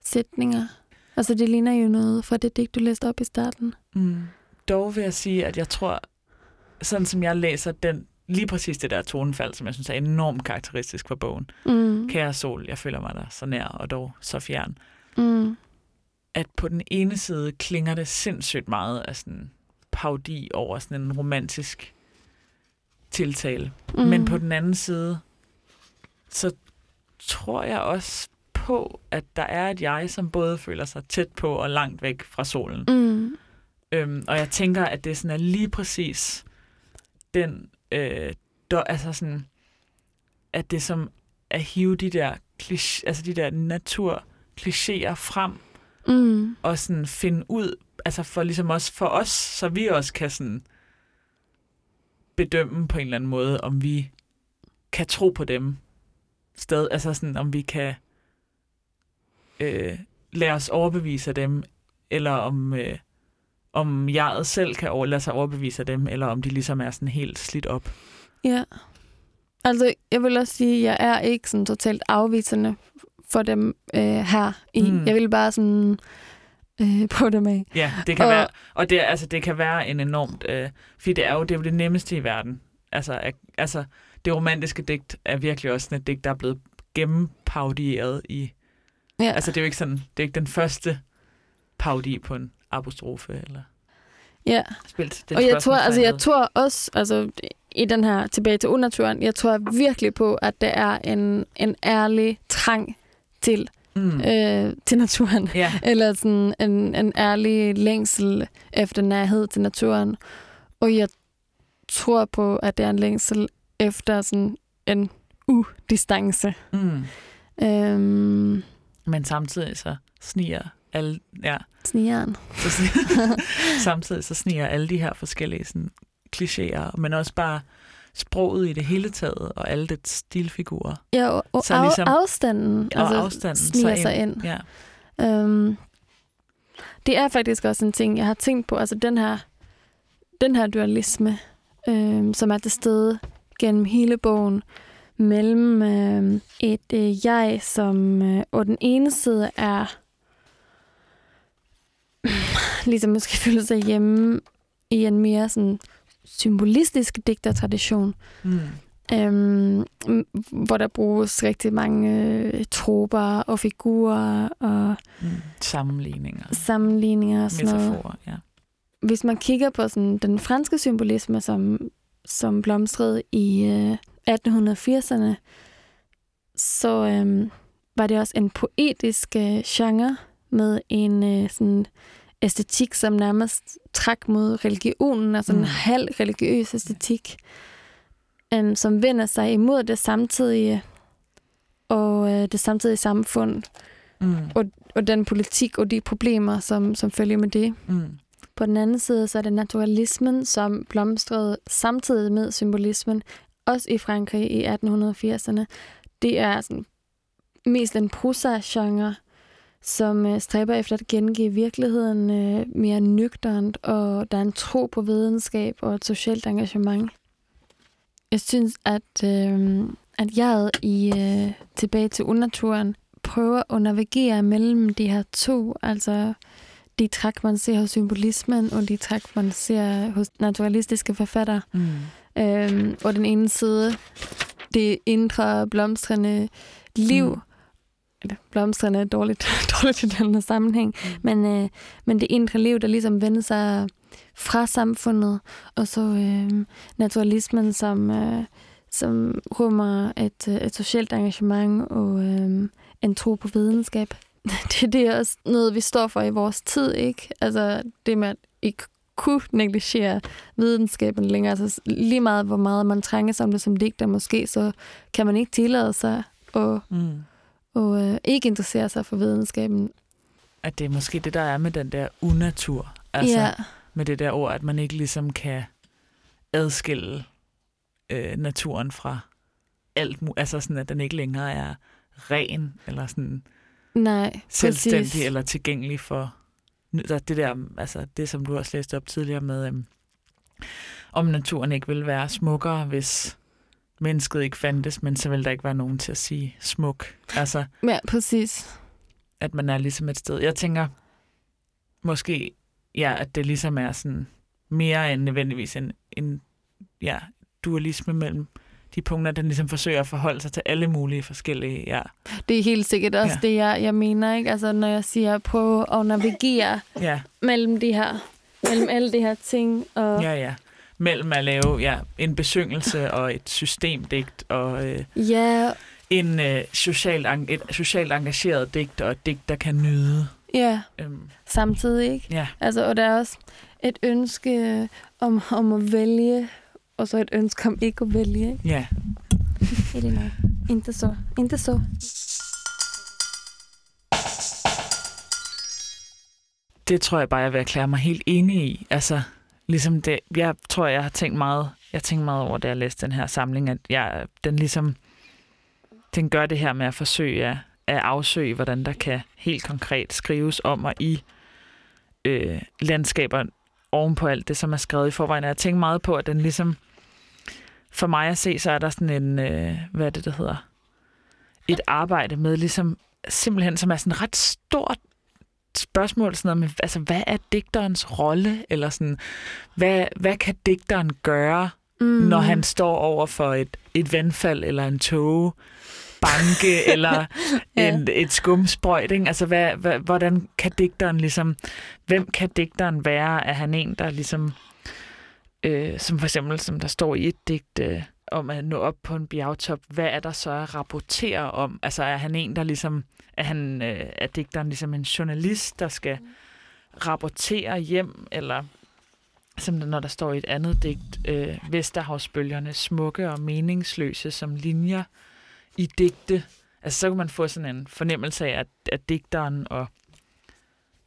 sætninger. Altså, det ligner jo noget fra det digt, du læste op i starten. Mm. Dog vil jeg sige, at jeg tror, sådan som jeg læser den, lige præcis det der tonefald, som jeg synes er enormt karakteristisk for bogen. Mm. Kære sol, jeg føler mig der så nær og dog så fjern. Mm. At på den ene side klinger det sindssygt meget af sådan paudi over sådan en romantisk tiltale. Mm. Men på den anden side, så tror jeg også på, at der er et jeg, som både føler sig tæt på og langt væk fra solen. Mm. Øhm, og jeg tænker, at det sådan er lige præcis den, øh, der, altså sådan, at det som at hive de der, kliché, altså de der natur klichéer frem, Mm. og sådan finde ud, altså for ligesom også for os, så vi også kan sådan bedømme på en eller anden måde, om vi kan tro på dem sted, altså sådan, om vi kan øh, lade os overbevise af dem, eller om, øh, om jeg selv kan over, lade sig overbevise af dem, eller om de ligesom er sådan helt slidt op. Ja. Altså, jeg vil også sige, at jeg er ikke sådan totalt afvisende for dem øh, her i. Mm. Jeg vil bare sådan øh, på dem af. Ja, det kan Og- være, og det, er- altså, det kan være en enormt, øh, fordi det er jo det, er jo det nemmeste i verden. Altså, at, altså, det romantiske digt er virkelig også sådan et digt, der er blevet gennempaudieret i, Ja. altså det er jo ikke sådan, det er ikke den første paudi på en apostrofe, eller ja. spildt. Det Og jeg tror, altså, jeg tror også, altså, i den her tilbage til unaturen, jeg tror virkelig på, at det er en, en ærlig trang til, mm. øh, til naturen. Ja, Eller sådan en, en ærlig længsel efter nærhed til naturen. Og jeg tror på, at det er en længsel efter sådan en udistance. mm. Øhm, men samtidig så sniger alle, ja, snigeren. så sniger, samtidig så sniger alle de her forskellige sådan, klichéer, men også bare sproget i det hele taget, og alle det stilfigurer. Ja, og, og Så ligesom- afstanden, Og altså, afstanden sniger så sig ind. Ja. Øhm, det er faktisk også en ting, jeg har tænkt på. Altså den her, den her dualisme, øhm, som er til stede gennem hele bogen, mellem øhm, et øh, jeg, som øh, på den ene side er ligesom måske føler sig hjemme i en mere sådan symbolistisk digtertradition, Mm. øhm, hvor der bruges rigtig mange øh, troper og figurer og Mm. Sammenligninger, sammenligninger og sådan noget. metaforer, ja. Hvis man kigger på sådan den franske symbolisme, som, som blomstrede i øh, 1880'erne, så øh, var det også en poetisk øh, genre med en øh, sådan æstetik, som nærmest trak mod religionen, altså mm. En halv religiøs æstetik, øh, som vender sig imod det samtidige og øh, det samtidige samfund, Mm. og den politik og de problemer, som, som følger med det. Mm. På den anden side, så er det naturalismen, som blomstrede samtidig med symbolismen, også i Frankrig i 1880'erne. Det er sådan mest en prosa-genre, som øh, stræber efter at gengive virkeligheden øh, mere nøgternt, og der er en tro på videnskab og et socialt engagement. Jeg synes, at, øh, at jeg i øh, Tilbage til Unaturen prøver at navigere mellem de her to, altså de træk, man ser hos symbolismen, og de træk, man ser hos naturalistiske forfattere. Mm. Øhm, og den ene side, det indre blomstrende liv, Mm. mm. eller blomstrende er dårligt, dårligt i den her sammenhæng, Mm. men, øh, men det indre liv, der ligesom vender sig fra samfundet, og så øh, naturalismen, som, øh, som rummer et, øh, et socialt engagement og øh, en tro på videnskab. Det, det er også noget, vi står for i vores tid, ikke? Altså det med at ikke kunne negligere videnskaben længere. Altså lige meget, hvor meget man trænges om det som digter måske, så kan man ikke tillade sig at, Mm. at øh, ikke interessere sig for videnskaben. At det er måske det, der er med den der unatur. Altså ja, med det der ord, at man ikke ligesom kan adskille øh, naturen fra alt muligt. Altså sådan, at den ikke længere er ren, eller sådan nej, selvstændig, præcis. eller tilgængelig for der- det der, altså det, som du også læste op tidligere med, øhm, om naturen ikke ville være smukkere, hvis mennesket ikke fandtes, men så ville der ikke være nogen til at sige smuk. Altså, Ja, præcis. at man er ligesom et sted. Jeg tænker, måske, ja, at det ligesom er sådan mere end nødvendigvis en, en ja, dualisme mellem de punkter, den ligesom forsøger at forholde sig til alle mulige forskellige, ja. Det er helt sikkert også Ja. det, jeg, jeg mener, ikke? Altså, når jeg siger, prøve at navigere Ja, mellem de her, mellem alle de her ting. Og, ja, ja. Mellem at lave ja, en besyngelse og et systemdigt og øh, ja, en øh, socialt, et socialt engageret digt og et digt, der kan nyde. ja, Øhm, samtidig, ikke? ja, Altså, og der er også et ønske om, om at vælge, og så et ønske om ikke at vælge. Ikke? ja. Er det nok? Inte så. Inte så. det tror jeg bare, jeg vil erklære mig helt enig i. Altså, ligesom det, jeg tror, jeg har tænkt meget, jeg har tænkt meget over, da jeg læste den her samling, at jeg, den ligesom, den gør det her med at forsøge at, at afsøge, hvordan der kan helt konkret skrives om og i øh, landskaber oven på alt det, som er skrevet i forvejen. Og Jeg tænker meget på, at den ligesom, for mig at se, så er der sådan en, øh, hvad er det, der hedder, et arbejde med ligesom, simpelthen, som er sådan ret stort spørgsmål, sådan noget med, altså, hvad er digterens rolle? Eller sådan, hvad, hvad kan digteren gøre, Mm. mm. når han står over for et, et vandfald, eller en tåge, banke, eller Ja. en, et skumsprøjt, ikke? Altså, hvad, hvad, hvordan kan digteren ligesom, hvem kan digteren være? Er han en, der ligesom, øh, som for eksempel, som der står i et digt, øh, om at nå op på en bjergtop, hvad er der så at rapportere om? Altså, er han en, der ligesom, er, han, øh, er digteren ligesom en journalist, der skal rapportere hjem, eller som der, når der står i et andet digt, øh, Vesterhavsbølgerne, smukke og meningsløse som linjer i digte. Altså, så kan man få sådan en fornemmelse af, at, at digteren og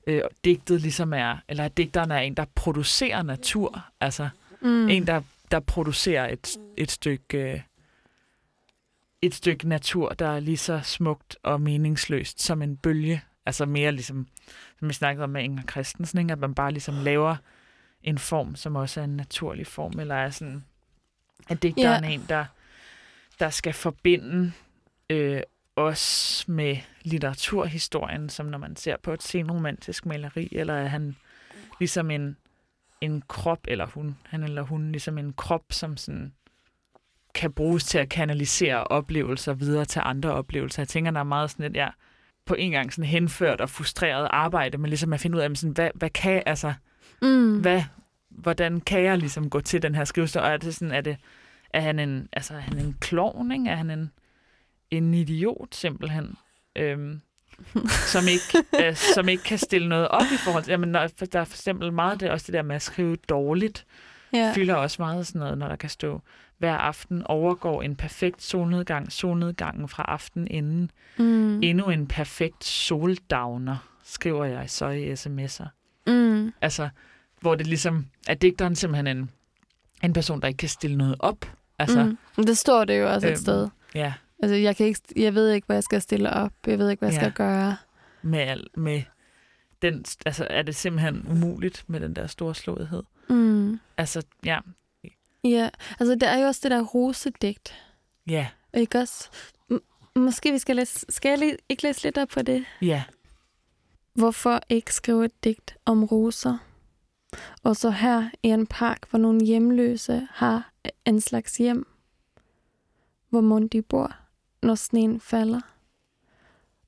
øh, digtet ligesom er, eller at digteren er en, der producerer natur. Altså, mm. en, der, der producerer et, et stykke øh, et stykke natur, der er lige så smukt og meningsløst som en bølge. Altså mere ligesom, som vi snakkede om med Inger Christensen, ikke? at man bare ligesom laver en form, som også er en naturlig form, eller er sådan, at digteren Ja. er en, der, der skal forbinde øh, os med litteraturhistorien, som når man ser på et senromantisk maleri, eller er han ligesom en, en krop, eller hun, han eller hun, ligesom en krop, som sådan kan bruges til at kanalisere oplevelser videre til andre oplevelser. Jeg tænker, der er meget sådan et, ja, på en gang sådan henført og frustreret arbejde, men ligesom at finde ud af, sådan, hvad, hvad kan, altså, Mm. hvad, hvordan kan jeg ligesom gå til den her skrivelse, og er det sådan, er det, er han en, altså, er han en klovn, ikke? Er han en, en idiot, simpelthen? Øhm, som ikke, øh, som ikke kan stille noget op i forhold til, jamen, der er for eksempel meget det, også det der med at skrive dårligt, Ja. fylder også meget sådan noget, når der kan stå, hver aften overgår en perfekt solnedgang, solnedgangen fra aften inden. Mm. Endnu en perfekt soldowner, skriver jeg så i sms'er. Mm. Altså, hvor det ligesom, er digteren simpelthen en, en person, der ikke kan stille noget op. Altså, mm. Det står det jo også et Øhm, sted. ja, Altså, jeg, kan ikke, jeg ved ikke, hvad jeg skal stille op. Jeg ved ikke, hvad jeg Ja. skal gøre. med, al- med den, altså er det simpelthen umuligt med den der store slåethed. Mm. Altså, ja, Ja, altså der er jo også det der rosedigt. ja, Ikke også? M- måske vi skal læse... Skal jeg lige, ikke læse lidt op på det? ja, Hvorfor ikke skrive et digt om roser? Og så her i en park, hvor nogle hjemløse har en slags hjem. Hvor mon de bor, når sneen falder.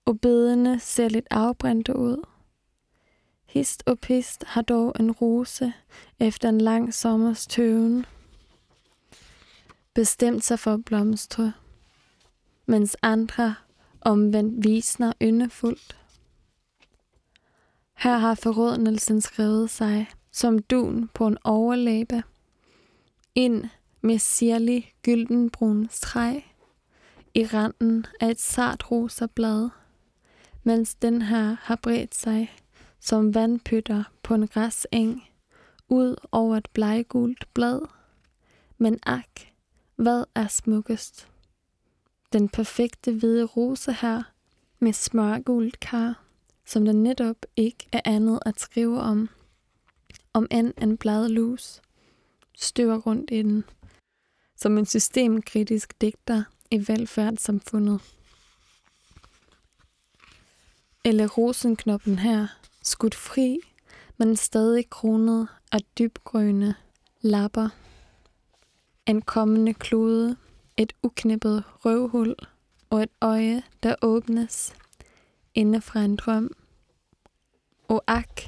Og bedene ser lidt afbrændte ud. Hist og pist har dog en rose efter en lang sommers tøven. Bestemt sig for at blomstre, mens andre omvendt visner yndefuldt. Her har forrådnelsen skrevet sig som dun på en overlæbe. Ind med sirlig gyldenbrun streg i randen af et sart rosa blad, mens den her har bredt sig som vandpytter på en græseng ud over et bleggult blad. Men ak, hvad er smukkest? Den perfekte hvide rose her med smørgult kar som der netop ikke er andet at skrive om. Om end en bladlus støver rundt i den. Som en systemkritisk digter i velfærdssamfundet. Eller rosenknoppen her, skudt fri men stadig kronet af dybgrønne lapper. En kommende klode, et uknippet røvhul og et øje, der åbnes inde fra en drøm. Og ak,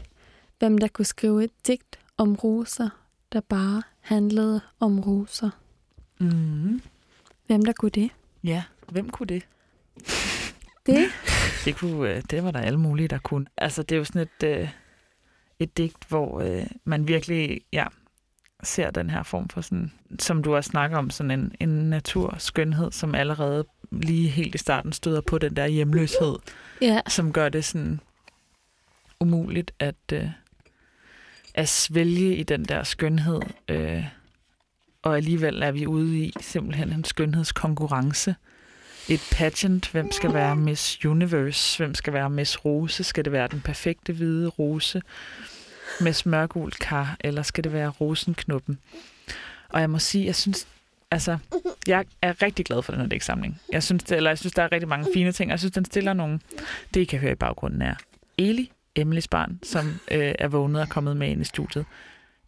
hvem der kunne skrive et digt om roser, der bare handlede om roser. Mm. Hvem der kunne det? Ja, hvem kunne det? Det? Det, kunne, øh, det var der alle mulige, der kunne. Altså, det er jo sådan et, øh, et digt, hvor øh, man virkelig ja, ser den her form for sådan, som du også snakker om, sådan en, en naturskønhed, som allerede lige helt i starten støder på den der hjemløshed, Ja. som gør det sådan umuligt at, øh, at svælge i den der skønhed. Øh, og alligevel er vi ude i simpelthen en skønhedskonkurrence. Et pageant, hvem skal være Miss Universe, hvem skal være Miss Rose, skal det være den perfekte hvide rose med smørgul kar, eller skal det være rosenknuppen? Og jeg må sige, jeg synes, altså, jeg er rigtig glad for den her dæksamling. Jeg synes, det, eller jeg synes, der er rigtig mange fine ting, og jeg synes, den stiller nogle, det I kan høre i baggrunden er Eli, Emilys barn, som øh, er vågnet og kommet med ind i studiet.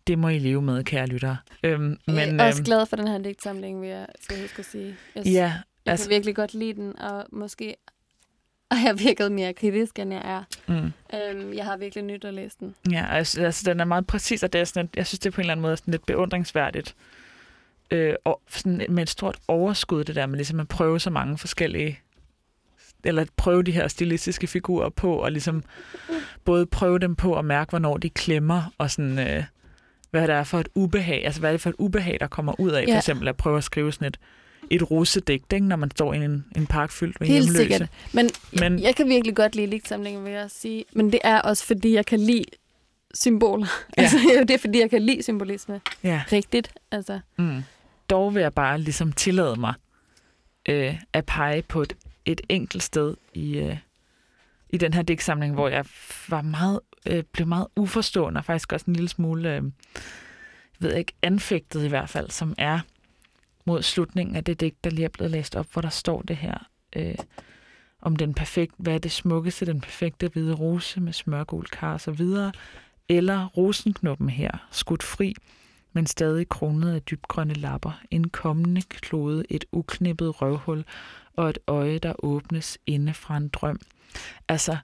Det må I leve med, kære lyttere. Øhm, Men, jeg er også øhm, glad for den her digtsamling, vil jeg skal huske at sige. Jeg, ja, jeg altså, kan virkelig godt lide den, og måske har jeg virket mere kritisk, end jeg er. mm, Øhm, jeg har virkelig nyt at læse den. ja, altså, den er meget præcis, og det er sådan, jeg synes, det er på en eller anden måde sådan lidt beundringsværdigt. Øh, og sådan med et stort overskud, det der med ligesom at prøve så mange forskellige eller at prøve de her stilistiske figurer på, og ligesom både prøve dem på at mærke, hvornår de klemmer, og sådan, øh, hvad det er for et ubehag, altså hvad er det for et ubehag, der kommer ud af, for Ja. eksempel at prøve at skrive sådan et, et rosedigt, ikke, når man står i en, en park fyldt med Helt hjemløse. sikkert. Men, Men- Men jeg kan virkelig godt lide digtsamlingen, vil jeg sige. Men det er også, fordi jeg kan lide symboler. Ja. Altså, det er, fordi jeg kan lide symbolisme. Ja. Rigtigt. Altså, Mm. Dog vil jeg bare ligesom tillade mig øh, at pege på et, et enkelt sted i, øh, i den her digtsamling, hvor jeg var meget, øh, blev meget uforstående, og faktisk også en lille smule, øh, jeg ved ikke, anfægtet i hvert fald, som er mod slutningen af det digt, der lige er blevet læst op, hvor der står det her øh, om den perfekte, hvad er det smukkeste, den perfekte hvide rose med smørgul kar og så videre, eller rosenknoppen her, skudt fri, men stadig kronet af dybgrønne lapper, en kommende klode, et uknippet røvhul og et øje, der åbnes inde fra en drøm. Altså,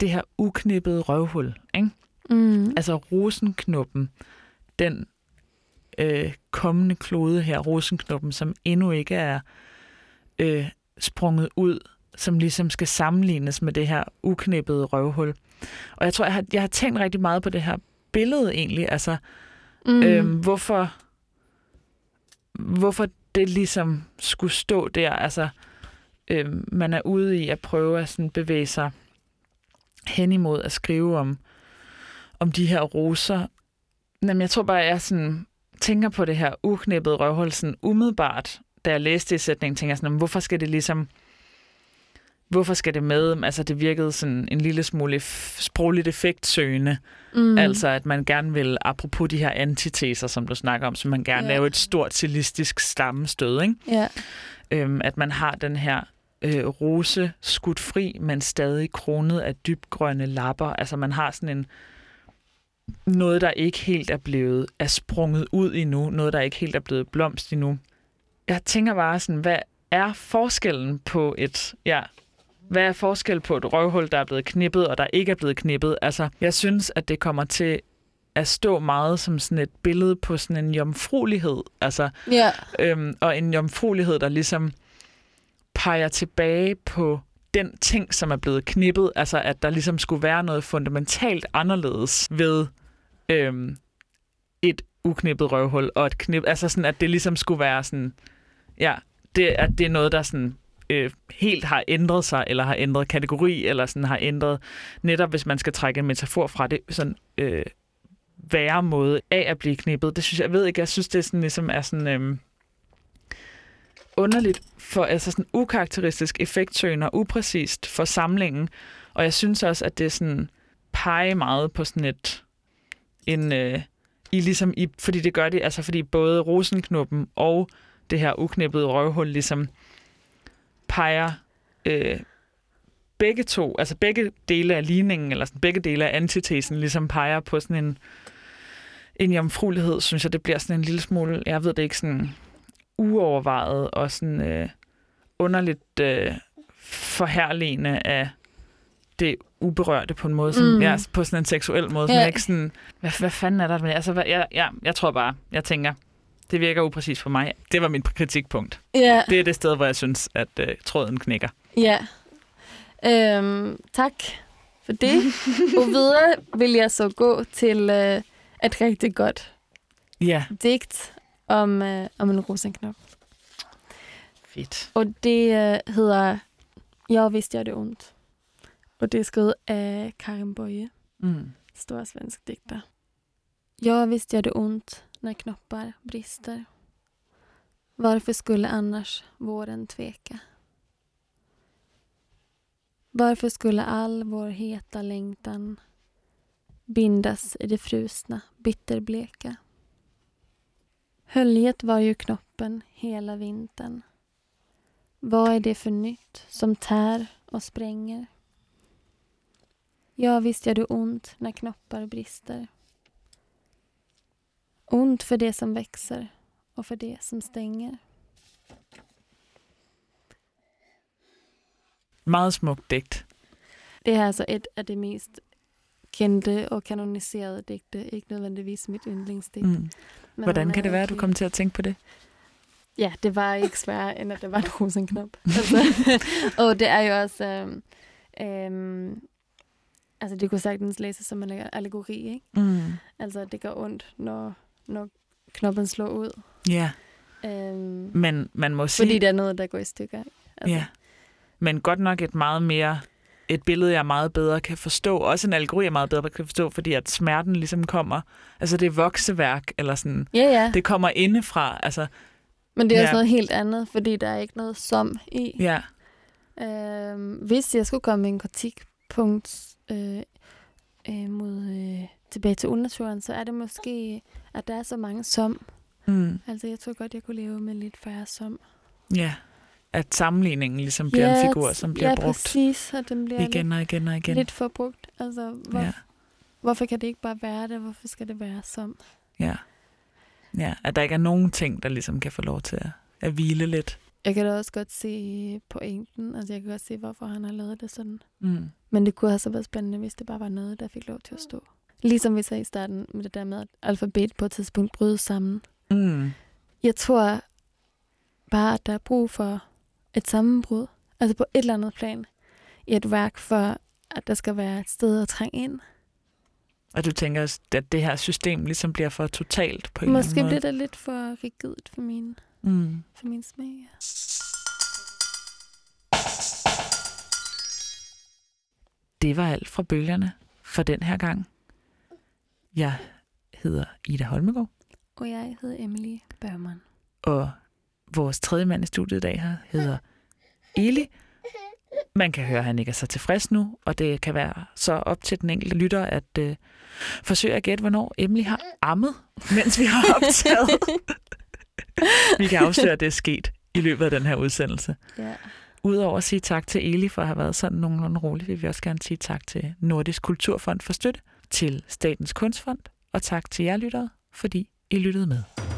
det her uknippede røvhul, ikke? mm. altså rosenknuppen, den øh, kommende klode her, rosenknuppen, som endnu ikke er øh, sprunget ud, som ligesom skal sammenlignes med det her uknippede røvhul. Og jeg tror, jeg har, jeg har tænkt rigtig meget på det her billede egentlig, altså Mm. Øhm, hvorfor, hvorfor det ligesom skulle stå der. Altså, øhm, man er ude i at prøve at sådan bevæge sig hen imod at skrive om, om de her roser. Jamen, jeg tror bare, jeg sådan, tænker på det her uknippede røvhul sådan umiddelbart, da jeg læste i sætningen, tænker jeg sådan, "Jamen, hvorfor skal det ligesom hvorfor skal det med? Altså, det virkede sådan en lille smule sprogligt effektsøgende. mm. Altså, at man gerne vil, apropos de her antiteser, som du snakker om, så man gerne Ja. lave et stort stilistisk stammestød, ikke? Ja. Øhm, at man har den her øh, rose skudt fri, men stadig kronet af dybgrønne lapper. Altså, man har sådan en noget, der ikke helt er blevet er sprunget ud endnu, noget, der ikke helt er blevet blomst endnu. Jeg tænker bare sådan, hvad er forskellen på et, ja, hvad er forskel på et røvhul, der er blevet knippet, og der ikke er blevet knippet? Altså, jeg synes, at det kommer til at stå meget som sådan et billede på sådan en jomfruelighed. Altså, Ja. øhm, og en jomfruelighed, der ligesom peger tilbage på den ting, som er blevet knippet. Altså, at der ligesom skulle være noget fundamentalt anderledes ved øhm, et uknippet røvhul og et knip. Altså sådan, at det ligesom skulle være sådan, ja, det, at det er noget, der sådan øh, helt har ændret sig, eller har ændret kategori, eller sådan har ændret, netop hvis man skal trække en metafor fra det, sådan øh, værre måde af at blive knippet. Det synes jeg, jeg ved ikke, jeg synes, det sådan, ligesom er sådan øh, underligt, for altså sådan ukarakteristisk effektsøgende og upræcist for samlingen, og jeg synes også, at det sådan peger meget på sådan et en, øh, i ligesom i, fordi det gør det, altså fordi både rosenknuppen og det her uknippede røvhul ligesom peger øh, begge to, altså begge dele af ligningen, eller sådan, begge dele af antitesen, ligesom peger på sådan en, en jomfruelighed, synes jeg, det bliver sådan en lille smule, jeg ved det ikke, sådan uovervejet og sådan øh, underligt øh, forherligende af det uberørte på en måde, som, Mm. ja, på sådan en seksuel måde, som Ja. ja. ikke sådan, hvad, hvad fanden er der med? Altså, hvad, jeg, ja, jeg tror bare, jeg tænker, det virker upræcis for mig. Det var mit kritikpunkt. Ja, Det er det sted, hvor jeg synes, at øh, tråden knækker. ja. Øhm, tak for det. Og videre vil jeg så gå til øh, et rigtig godt Ja, digt om, øh, om en rosenknop. fedt. Og det øh, hedder Jeg vidste jeg det ondt. Og det er skrevet af Karin Boye, Mm. stor svensk digter. Jag visste jag det ont när knoppar brister. Varför skulle annars våren tveka? Varför skulle all vår heta längtan bindas i det frusna, bitterbleka? Höljet var ju knoppen hela vintern. Vad är det för nytt som tär och spränger? Ja, visst gör det ont när knoppar brister. Ont för det som växer och för det som stänger. Meget smukt digt. Det är alltså ett av de mest kände och kanoniserade digte, ikke nødvendigvis mit yndlingsdigt. Mm. Men Hvordan kan det være, at du kom til at tænke på det? Ja, det var ikke sværere, end at det var en rosenknop. altså, og det er jo også... Øhm, øhm, altså, det kunne sagtens læses som en allegori, ikke? Mm. Altså, det gør ondt, når, når knoppen slår ud. Ja, Øhm, men man må sige... fordi det er noget, der går i stykker. ikke? Altså, Ja. Men godt nok et meget mere et billede, jeg meget bedre kan forstå. Også en allegori, jeg meget bedre kan forstå, fordi at smerten ligesom kommer. Altså det er vokseværk, eller sådan. Ja, ja. Det kommer indefra. Altså, Men det er også Ja. noget helt andet, fordi der er ikke noget som i. ja. Øhm, hvis jeg skulle komme med en kritikpunkt øh, øh, mod øh, tilbage til unnaturen, så er det måske, at der er så mange som. Mm. Altså, jeg tror godt, jeg kunne leve med lidt færre som. ja. At sammenligningen ligesom bliver en figur, som bliver ja, brugt præcis, og den bliver igen og igen og igen. lidt for brugt. Altså, hvor, Ja. hvorfor kan det ikke bare være det? Hvorfor skal det være som? Ja. ja. At der ikke er nogen ting, der ligesom kan få lov til at, at hvile lidt. Jeg kan da også godt se pointen. Altså, jeg kan godt se, hvorfor han har lavet det sådan. Mm. Men det kunne også have været spændende, hvis det bare var noget, der fik lov til at stå. Ligesom vi sagde i starten med det der med, at alfabet på et tidspunkt brydes sammen. Mm. Jeg tror bare, at der er brug for et sammenbrud. Altså på et eller andet plan i et værk, for at der skal være et sted at trænge ind. Og du tænker, at det her system ligesom bliver for totalt på en Måske eller bliver anden det lidt for rigidt for min, måde. Mm. for min smag. Ja. Det var alt fra bølgerne for den her gang. Jeg hedder Ida Holmegård, Og jeg hedder Emily Bergman. og vores tredje mand i studiet i dag her hedder Eli. Man kan høre, at han ikke er så tilfreds nu, og det kan være så op til den enkelte lytter at øh, forsøge at gætte, hvornår Emily har ammet, mens vi har optaget. vi kan afsløre, at det er sket i løbet af den her udsendelse. Ja. Udover at sige tak til Eli for at have været sådan nogenlunde rolig, vil vi også gerne sige tak til Nordisk Kulturfond for støtte, til Statens Kunstfond, og tak til jer lyttere, fordi I lyttede med.